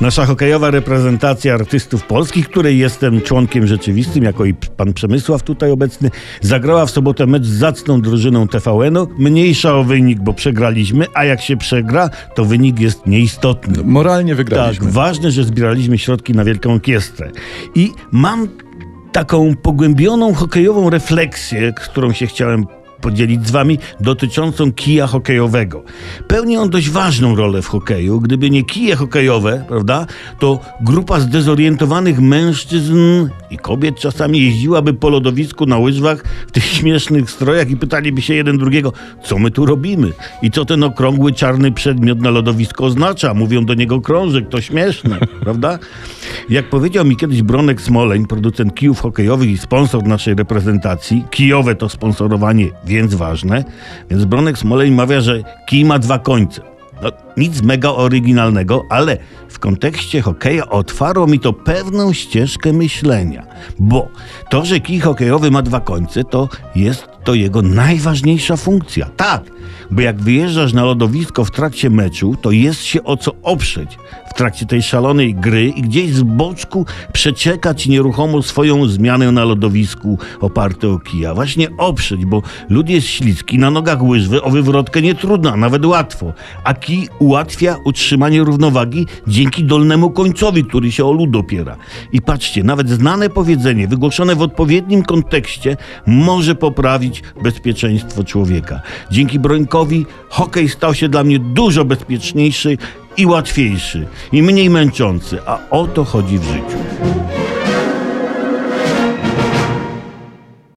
Nasza hokejowa reprezentacja artystów polskich, której jestem członkiem rzeczywistym, jako i pan Przemysław tutaj obecny, zagrała w sobotę mecz z zacną drużyną TVN-u. Mniejsza o wynik, bo przegraliśmy, a jak się przegra, to wynik jest nieistotny. Moralnie Tak, wygraliśmy. ważne, że zbieraliśmy środki na Wielką Orkiestrę. I mam taką pogłębioną hokejową refleksję, którą się chciałem podzielić z wami, dotyczącą kija hokejowego. Pełni on dość ważną rolę w hokeju. Gdyby nie kije hokejowe, prawda, to grupa zdezorientowanych mężczyzn i kobiet czasami jeździłaby po lodowisku na łyżwach w tych śmiesznych strojach i pytaliby się jeden drugiego, co my tu robimy i co ten okrągły czarny przedmiot na lodowisku oznacza. Mówią do niego krążek, to śmieszne, prawda? Jak powiedział mi kiedyś Bronek Smoleń, producent kijów hokejowych i sponsor naszej reprezentacji, kijowe to sponsorowanie, więc ważne, więc Bronek Smoleń mawia, że kij ma dwa końce. No, nic mega oryginalnego, ale w kontekście hokeja otwarło mi to pewną ścieżkę myślenia. Bo to, że kij hokejowy ma dwa końce, to jest to jego najważniejsza funkcja. Tak, bo jak wyjeżdżasz na lodowisko w trakcie meczu, to jest się o co oprzeć trakcie tej szalonej gry i gdzieś z boczku przeczekać nieruchomo swoją zmianę na lodowisku oparte o kija. Właśnie oprzeć, bo lód jest śliski, na nogach łyżwy, o wywrotkę nie trudno, a nawet łatwo. A kij ułatwia utrzymanie równowagi dzięki dolnemu końcowi, który się o lód opiera. I patrzcie, nawet znane powiedzenie, wygłoszone w odpowiednim kontekście, może poprawić bezpieczeństwo człowieka. Dzięki Brońkowi hokej stał się dla mnie dużo bezpieczniejszy i łatwiejszy, i mniej męczący, a o to chodzi w życiu.